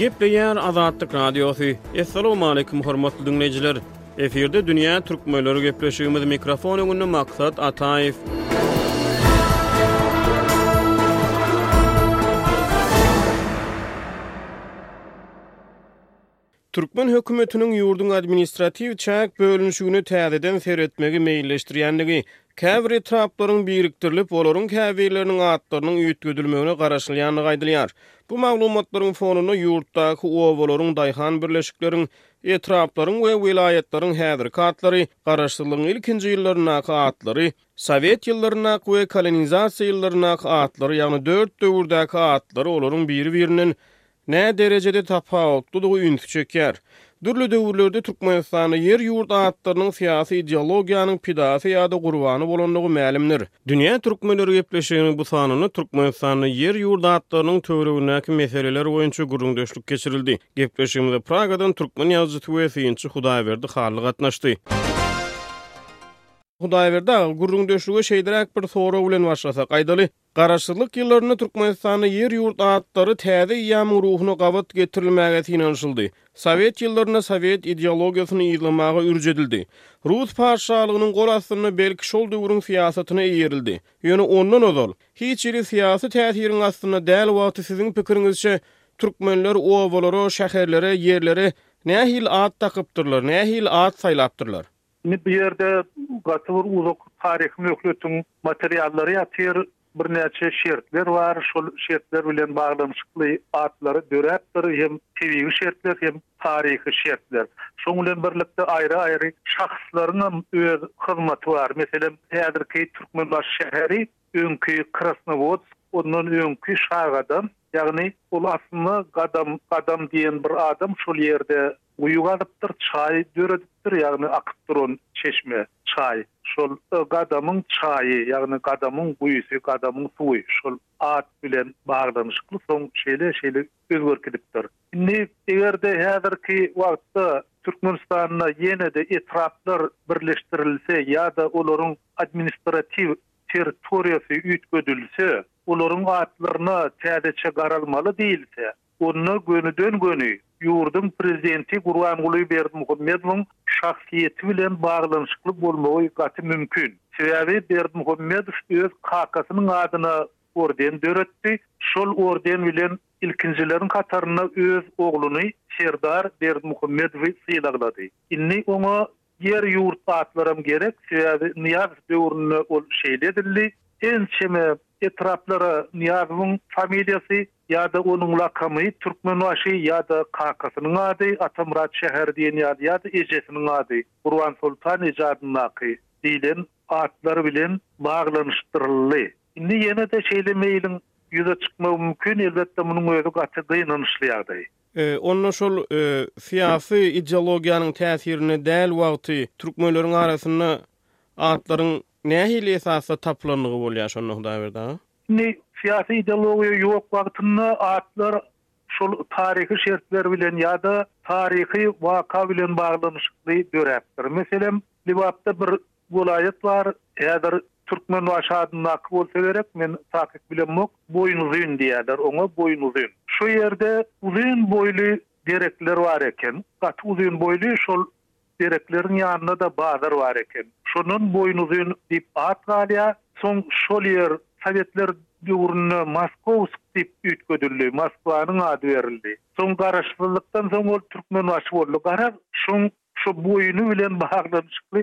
Gepleýär Azatlyk Radiosy. Assalamualaikum hormatly dinleýjiler. Efirde dünýä türkmenleri gepleşigimiz mikrofon öňünde maksat Ataýew. Türkmen hökümetiniň ýurduň administratiw-çäk bölünişigine täzeden seretmegi meýilleşdirýändigi, käbir etraplaryň birikdirilip, olaryň käbirleriniň atlarynyň üýtgedilmegine garaşylýandygy aýdylýar. Bu maglumatlaryň fonunda ýurtdaky obalaryň, daýhan birleşikleriň, etraplaryň we welaýatlaryň häzirki atlary, garaşsyzlygyň ilkinji ýyllaryndaky atlary, sowet ýyllaryndaky we kolonizasiýa ýyllaryndaky atlary, ýagny dört döwürdäki atlary olaryň biri-birinden nä derejede tapawutlydygy ünsi çekýär. Dürli döwürlerde Türkmenistanda ýer-ýurt atlarynyň syýasy ideologiýanyň pidasy ýa-da gurbany bolandygy mälimdir. Dünýä Türkmenleri gepleşiginiň bu sanynda Türkmenistanda ýer-ýurt atlarynyň töweregindäki meseleler boýunça gürrüňdeşlik geçirildi. Gepleşigimize Pragadan türkmen ýazyjysy we synçy Hudaýberdi Hally gatnaşdy. Hudaýberdi aga, gürrüňdeşlige şeýdibräk bir sorag bilen başlasak aýdaly. Garaşsyzlyk ýyllarynda Türkmenistanda ýer-ýurt atlary täze eýýamyň ruhuna gabat getirilmäge synanyşyldy. Sowet ýyllarynda sowet ideologiýasyny yzlamaga ürç edildi. Rus patyşalygynyň gol astynda belki şol döwrüň syýasatyna eýerildi. Ýöne ondan ozal, hiç hili syýasy täsiriň astynda däl wagty siziň pikiriňizçe türkmenler obalara, şäherlere, ýerlere nähili at dakypdyrlar, nähili at saýlapdyrlar? Indi bu ýerde gaty bir uzak taryhy möhletiň materiallary ýatyr, birnäçe şertler bar, şol şertler bilen baglanyşykly atlary döräpdir, hem tebigy şertler, hem taryhy şertler. Şonuň bilen birlikde aýry-aýry şahslaryň hem öz hyzmaty bar. Meselem, häzirki Türkmenbaşy şäheri, öňki Krasnowodsk, ondan öňki Şagadam, ýagny ol aslynda Gadam, Gadam diýen bir adam şol ýerde Guýy gazypdyr, çaý döredipdir, ýagny akyp duran çeşme, çaý. Şol Gadamyň çaýy, ýagny Gadamyň guýusy, Gadamyň suwy şol at bilen baglanyşykly, soň şeýle-şeýle özgerk edipdir. Indi eger-de häzirki wagtda Türkmenistanda ýene-de etraplar birleşdirilse ýa-da olaryň administratiw territoriýasy üýtgedilse, olaryň atlaryna täzeçe garalmaly diýilse, Onda gönüden-göni ýurduň prezidenti Gurbanguly Berdimuhamedowyň şahsyýeti bilen baglanyşykly bolmagy gaty mümkin. Sebäbi Berdimuhamedow öz kakasynyň adyna orden döretdi, şol orden bilen ilkinjileriň hatarynda öz ogluny Serdar Berdimuhamedowy sylaglady. Indi oňa Ýer ýurt zatlaram gerek sebäbi Nyýazow döwründe ol şeýle edildi. Ençeme etraplara Nyýazowyň familiýasy ýa-da onuň lakamy Türkmenbaşy ýa-da kakasynyň ady Atamyrat şäheri diýen ýaly ýa-da ejesiniň ady Gurbansoltan eje adyndaky diýlen atlar bilen baglanyşdyryldy. Indi ýene-de şeýle meýliň ýüze çykmagy mümkin, elbetde munuň özi gaty gynanyşly ýagdaý. Onda şol syýasy ideologiýanyň täsirinde däl wagty türkmenleriň arasynda atlaryň nähili esasda tapylandygy bolýar şonda Hudaýberdi aga? Indi syýasy ideologiýa ýok wagtynda atlar şol taryhy şertler bilen ýa-da taryhy waka bilen baglanyşykly döräpdir. Meselem, Lebapda bir Welaýat bar, häzir Türkmenbaşy adyndaky bolsa gerek, men takyk bilemok, Boýnuzyn diýýärler oňa, Boýnuzyn. Şo ýerde uzyn boýly derekler bar eken, gaty uzyn boýly, şol derekleriň ýanynda-da bazar bar eken. Şondan Boýnuzyn diýip at galýar. Soň şol ýer sowetler döwründe Moskowsk diýip üýtgedildi, Moskwanyň ady berildi. Soň garaşsyzlykdan soň ol Türkmenbaşy boldy. Garaz, şoň Şo boýuny bilen baglanyşykly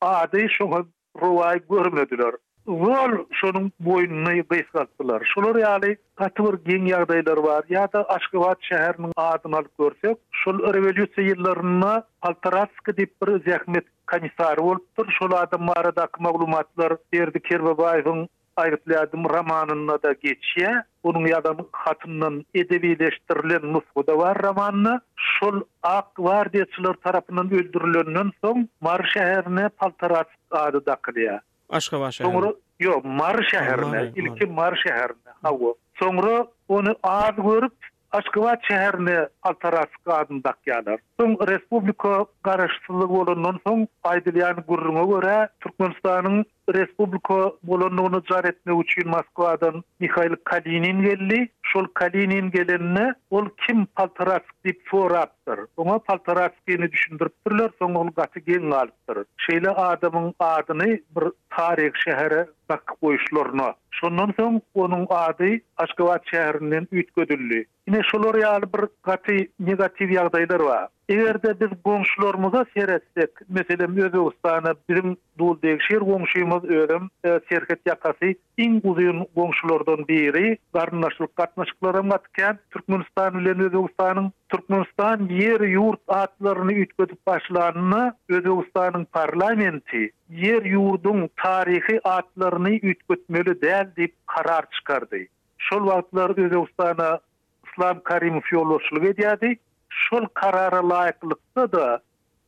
ady şoňa rowaý görmediler. Zol şonuň boýnuny gysgaltdylar. Şolar ýaly gaty bir geň ýagdaýlar bar. Ýa-da Aşgabat şäheriniň adyny alyp görsek, şol rewolýusiýa ýyllarynda Poltoratsky diýip bir zähmet komissary bolupdyr. Şol adam baradaky maglumatlar Berdi Kerbabaýewiň Aýgytly ädim romanynda-da geçýär. Onuň ýazan hatyndan edebileşdirilen nusga-da bar romanda. Şol ak gwardiýaçylar tarapyndan öldürilenden soň Mary şäherine Paltaratsk ady dakylýar. Aşgabat şäherine. Ýok, Mary şäherine. Ilki Mary şäherine. Hawa. Soňra ony az görüp, Aşgabat şäherine Altaratska adyny dakýarlar. Soň respublika garaşsyzlygy bolandan soň aýdylýan gürrüňe görä, Türkmenistanyň respublika bolandygyny jar etmek üçin Moskwadan Mihail Kalinin geldi. Şol Kalinin gelende, ol kim Paltaratsk diýip sorap, galypdyr. Oňa Poltoratskyny düşündiripdirler, soň ol gaty geň galypdyr. Şeýle adamyň adyny bir taryhy şähere dakyp goýuşlaryna, şondan soň onuň ady Aşgabat şäherinden üýtgedildi. Ine, şolar ýaly bir gaty negatiw ýagdaýlar bar. Eger-de biz goňşularymyza seretsek, meselem, Özbegistana biziň dul degişýär goňşymyz, özem serhet ýakasy Iň uzyn goňşulardan biri, garyndaşlyk gatnaşyklaram gaty kän Türkmenistan bilen Özbegistanyň. Türkmenistan ýer ýurt atlaryny üýtgedip başlanda, Özbegistanyň parlamenti ýer ýurduň taryhy atlaryny üýtgetmeli däl diýip karar çykardy. Şol wagtlar Özbegistana Yslam Karimow ýolbaşçylyk edýärdi. Şol karara laýyklykda-da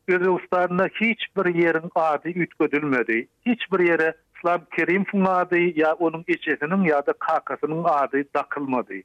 Özbegistanda hiç bir ýeriň ady üýtgedilmedi. Hiç bir ýere Islam Kerimowyň ady ýa onuň ejesiniň ýa-da kakasynyň ady dakylmady.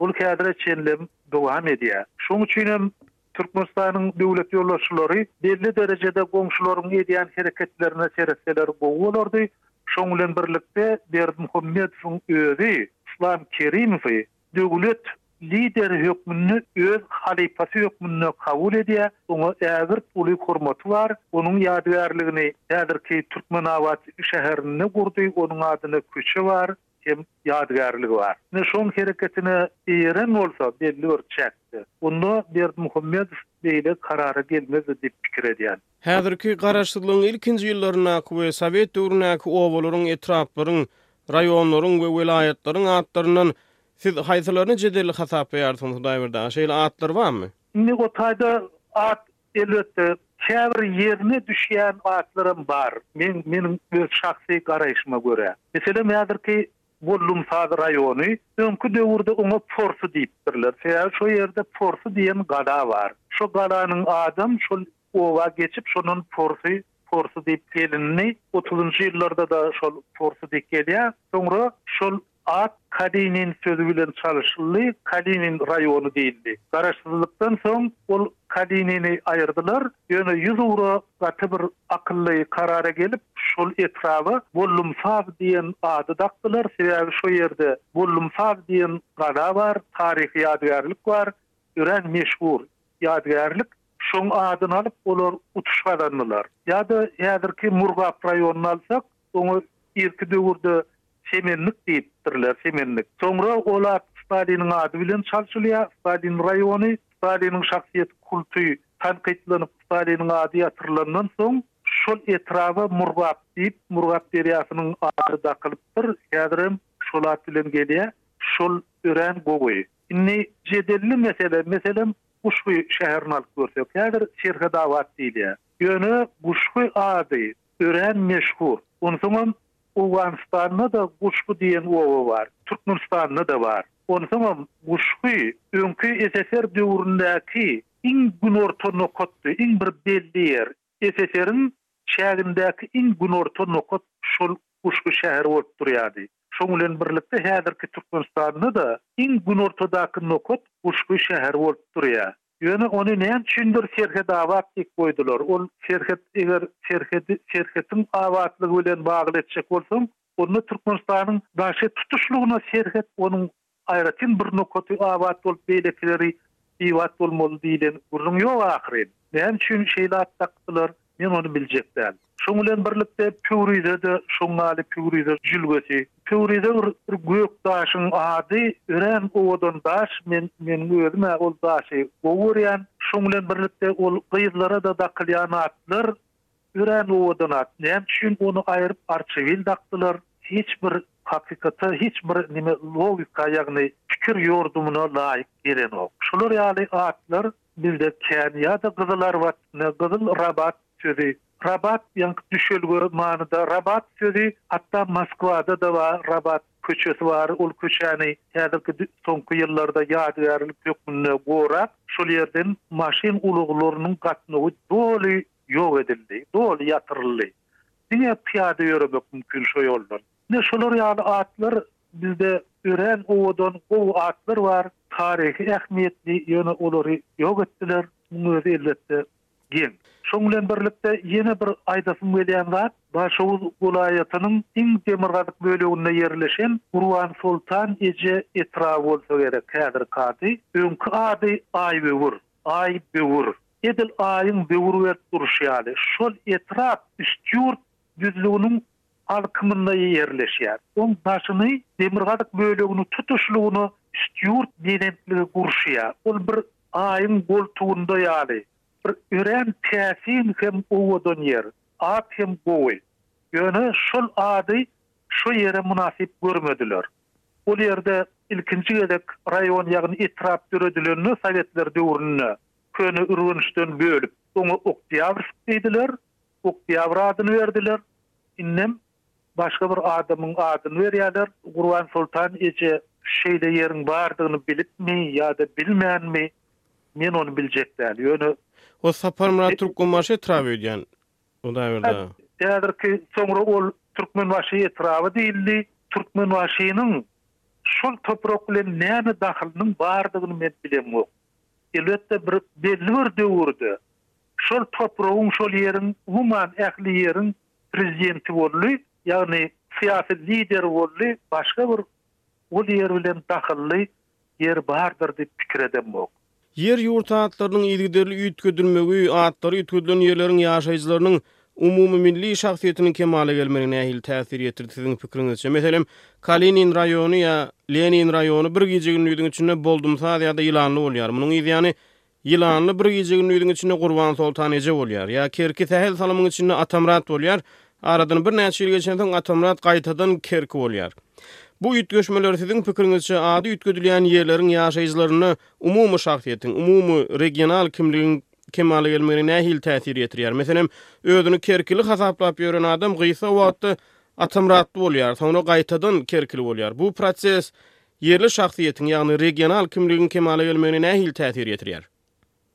Bul häzire çenlem dowam edýär. Şoň üçin hem Türkmenistanyň döwlet ýolbaşçylary belli derejede goňşularyň edýän hereketlerine seretseler gowy bolardy. Şoň bilen birlikde Berdimuhamedowyň özi Islam Kerimowy Döwlet Lideri hökmünde öz halypasy hökmünde kabul edýär, oňa ägirt uly hormaty bar. Onuň ýadygärligini häzirki Türkmenabat şäherinde gurdy, onuň adyna köçe bar hem ýadygärligi bar. Ine şoň hereketine eýeren bolsa belli bir çäkde, onda Berdimuhamedow beýle karara gelmezdi diýip pikir edýän. Häzirki Garaşsyzlygyň ilkinji ýyllaryndaky we sowet döwründäki obalaryň, etraplaryň, raýonlaryň we welaýatlaryň atlaryndan Siz haýsylaryny jedelli hasaplaýarsyňyz, Hudaýberdi aga? Şeýle atlar barmy? Indi o taýda at, elbetde, käbir ýerine düşýän atlaram bar. Men, meniň öz şahsy garaýşyma görä. Meselem, häzirki Gollumsaz raýony, öňki döwürde oňa Porsy diýipdirler, sebäbi şo ýerde Porsy diýen gala bar. Şo galanyň adam şol oba geçip, şondan Porsy, Porsy diýip gelindi. Otuzynjy ýyllarda-da şol Porsy diýip gelýär. Soňra şol at Kalinin sözi bilen çalyşyldy, Kalinin raýony diýildi. Garaşsyzlykdan soň ol Kalinini aýyrdylar, ýöne ýüz ugra Gaty bir akylly karara gelip, şol etraba Bollumsaz diýen ady dakdylar, sebäbi şo ýerde Bollumsaz diýen gala bar, taryhy ýadygärlik bar, örän meşhur ýadygärlik. Şoň adyny alyp, olar utuş gazandylar. Ýa-da häzirki Murgap raýonyny alsak, Oňa irki döwürde Semenlik diýipdirler, Semenlik. Soňra ol at Staliniň ady bilen çalşylýar, Stalin raýony. Staliniň şahsyýet kulty tankytlanyp, Staliniň ady ýatyrylandan soň, şol etraba Murgap diýip, Murgap derýasynyň ady dakylypdyr. Häzirem şol at bilen gelýär. Şol örän gowy. Indi jedelli mesele, meselem, Guşgy şäherini alyp görsek. Häzir Serhetabat diýilýär. Ýöne Guşgy ady Örän meşhur. Onsoňam Owganystanda-da Guşgy diýen oba bar. Türkmenistanda-da bar. Onsoňam Guşgy öňki SSR döwründäki iň günorta nokatdy, iň bir belli ýer. SSR-iň çägindäki iň günorta nokat şol Guşgy şäheri bolup durýardy. Şoň bilen birlikde häzirki Türkmenistanda-da iň günortadaky nokat Guşgy şäheri bolup durýar. Ýöne ony näme üçindir Serhetabat diýip goýdular. Ol serhet eger serhedi serhetiň abatlygy bilen bagly etjek bolsaň, onda Türkmenistanyň daşy tutuşlygyna serhet onuň aýratyn bir nokaty abat bolup beýlekileri bibat bolmaly diýlen gürrüň ýok ahyryn. Näme üçin şeýle at dakdylar? Men ony biljek däl. Şoň bilen birlikde Pöwrize-de şoň ýaly Pöwrize jülgesi. Pöwrize bir gök daşyň ady. Örän owadan daş. Men meniň özüm-ä ol daşy gowy görýän. Şoň bilen birlikde ol gyzlara-da dakylýan atlar. Örän owadan at. Näme üçin ony aýryp Arçebil dakdylar? Hiç bir hakykata, hiç bir nime logika ýagny pikir ýordumyna laýyk gelenok. Şular ýaly atlar Dilde kän ýa-da gyzylarbat ne gyzyl rabat sözi. Rabat ýaňky düşelge manyda rabat sözi hatda Moskwada-da bar rabat köçesi bar ol köçäni häzirki soňky ýyllarda ýadygärlik hökmünde gorap şol ýerden maşyn ulaglarynyň gatnawy doly ýok edildi doly ýatyryldy diňe pyýada ýöremek mümkin şo ýoldan. Ine şolar ýaly atlar bizde örän owadan gowy atlar bar, taryhy ähmiýetli, ýöne olary ýok etdiler, muň özi elbetde geň. Şoň bilen birlikde ýene bir aýdasym gelýän zat, Daşoguz welaýatynyň iň demirgazyk böleginde ýerleşen Gurbansoltan eje etraby bolsa gerek, häzirki ady, öňki ady Aýböwür, Aý Böwür, edil aýyň böwür berip durşy ýaly, şol etrap Üstýurt düzlüginiň alkymynda ýerleşýär. Oň daşyny, demirgazyk bölegini tutuşlygyna üstýurt belentligi gurşýar. Ol bir Aýyň goltugynda ýaly. Bir örän täsin hem owadan ýer. At hem gowy. Ýöne şol ady şo ýere mynasyp görmediler. Ol ýerde ilkinji gezek raýon ýagny etrap döredilende sowetler döwründe Köneürgençden bölüp, oňa Oktýabrsk diýdiler. Oktyabr adyny berdiler. Indem başga bir adamyň adyny berýärler. Gurbansoltan eje şeýle ýeriň bardygyny bilipmi ýa-da bilmänmi, men ony biljek däl. Ýöne. O Saparmyrat Türkmenbaşy etraby öýdýän, Hudaýberdi aga. Häzirki, soňra ol Türkmenbaşy etraby diýildi. Türkmenbaşynyň şol toprak bilen näme dahylynyň bardygyny men bilemok. Elbetde bir belli bir döwürde şol topragyň şol ýeriň umuman ähli ýeriň prezidenti boldy, ýagny syýasy lideri boldy, başga bir ol ýer bilen dahylly ýeri bardyr diýip pikir edemok. Ýer-ýurt atlarynyň yzygiderli üýtgedilmegi, atlary üýtgedilen ýerleriň ýaşaýjylarynyň Umumymilli şahsyýetiniň kemala gelmegine nähili täsir ýetirdi siziň pikiriňizçe? Meselem, Kalinin raýony ýa Lenin raýony bir gije-gündiziň içinde boldumsaz ýa-da ýylanly bolýar. Munuň yzýany, ýylanly bir gije-gündiziň içinde Gurbansoltan eje bolýar. Ýa Kerki sähel salymyň içinde Atamyrat bolýar. Aradan birnäçe ýyl geçensoň Atamyrat gaýtadan Kerki bolýar. Bu üýtgeşmeler siziň pikiriňizçe ady üýtgedilýän ýerleriň ýaşaýjylarynda umumy şahsyýetiň, umumy regional kimligiň, kemala gelmegine nähili täsir ýetirýär? Meselem, özüni kerkili hasaplap ýören adam gysga wagtda atamyratly bolýar, soňra gaýtadan kerkili bolýar. Bu proses ýerli şahsyýetiň, ýagny regional kimligiň kemala gelmegine nähili täsir ýetirýär?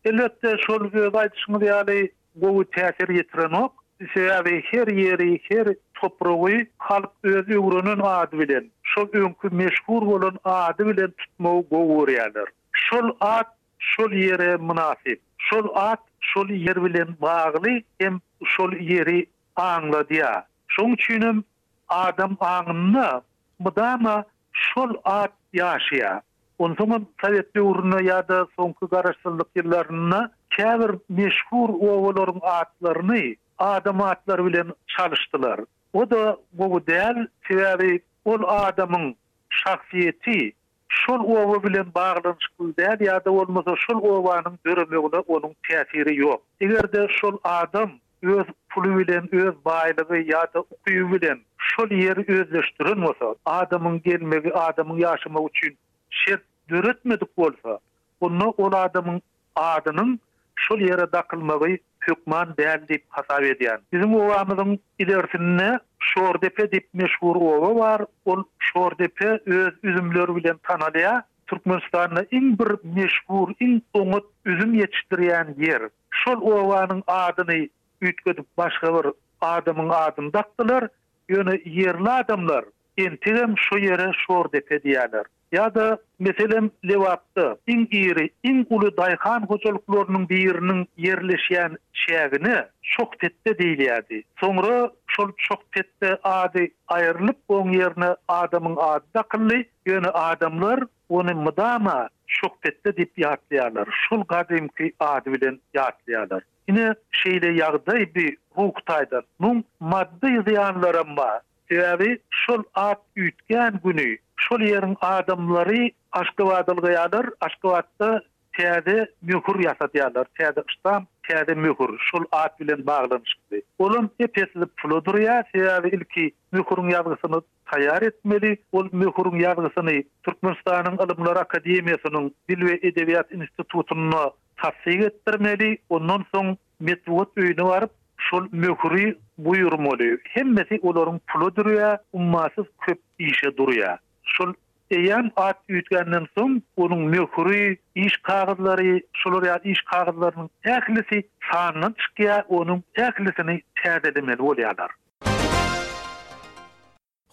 Elbetde, şol öz aýdyşyňyz ýaly gowy täsir ýetirenok. Sebäbi her ýeri, her topragy halk öz öwrenen ady bilen, şol öňki meşhur bolan ady bilen tutmagy gowy görýärler. Şol at şol ýere mynasyp. Şol at şol ýer bilen bagly hem şol ýeri aňladýar. Şoň üçinem adam aňynda mydama şol at ýaşaýar. Onsoňam sowet döwründe ýa-da soňky garaşsyzlyk ýyllarynda käbir meşhur obalaryň atlaryny adam atlary bilen çalyşdylar. O-da gowy däl, sebäbi ol adamyň şahsyýeti şol oba bilen baglanyşykly däl ýa-da bolmasa şol obanyň döremegine onuň täsiri ýok. Eger-de şol adam öz puly bilen, öz baýlygy ýa-da ukyby bilen şol ýeri özleşdiren bolsa, adamyň gelmegi, adamyň ýaşamagy üçin şert döretmedik bolsa, onda ol adamyň adynyň şol ýere dakylmagy hökman däl diýip hasap edýän. Biziň obamyzyň ilersinde Şordepe diýip meşhur oba bar. Ol Şordepe öz üzümleri bilen tanalýar. Türkmenistanda iň bir meşhur, iň oňat üzüm ýetişdirýän ýer. Şol obanyň adyny üýtgedip başga bir adamyň adyny dakdylar. Ýöne ýerli adamlar entegem şo ýere Şordepe diýýärler. Ýa-da, meselem, Lebapda iň iri, iň uly daýhan hojalyklarynyň biriniň ýerleşýän çägine Şokpetde diýilýärdi. Soňra şol Şokpetde ady aýrylyp, oň ýerine adamyň ady dakyldy, ýöne adamlar ony mydama Şokpetde diýip ýatlaýarlar, şol gadymky ady bilen ýatlaýarlar. Ine, şeýle ýagdaý bi ruhy taýdan. Muň maddy zyýanlaram bar. Sebäbi şol at üýtgän güni şol ýeriň adamlary aşgabadylgaýarlar, Aşgabatda täze möhür ýasadýarlar, täze ştamp, täze möhür şol at bilen baglanyşykly. Olam ep-esli pula durýar, sebäbi ilki möhüriň ýazgysyny taýýar etmeli, ol möhüriň ýazgysyny Türkmenistanyň Ylymlar akademiýasynyň Dil we edebiýat institutynda tassyk etdirmeli, ondan soň Metbugat öýüne baryp, şol möhüri buýurmaly. Hemmesi olaryň pula durýar, ummasyz köp işe durýar. Şol eýýäm at üýtgänden soň, onuň möhüri, iş kagyzlary, şolar ýaly iş kagyzlarynyň ählisi sandan çykýar, onuň ählisini täzelemeli bolýarlar.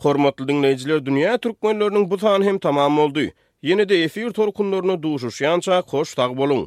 Hormatly diňleýjiler dünýä türkmenleriniň bu sany hem tamam boldy. Ýene-de efir tolkunlarynda duşuşýançak hoş sag boluň.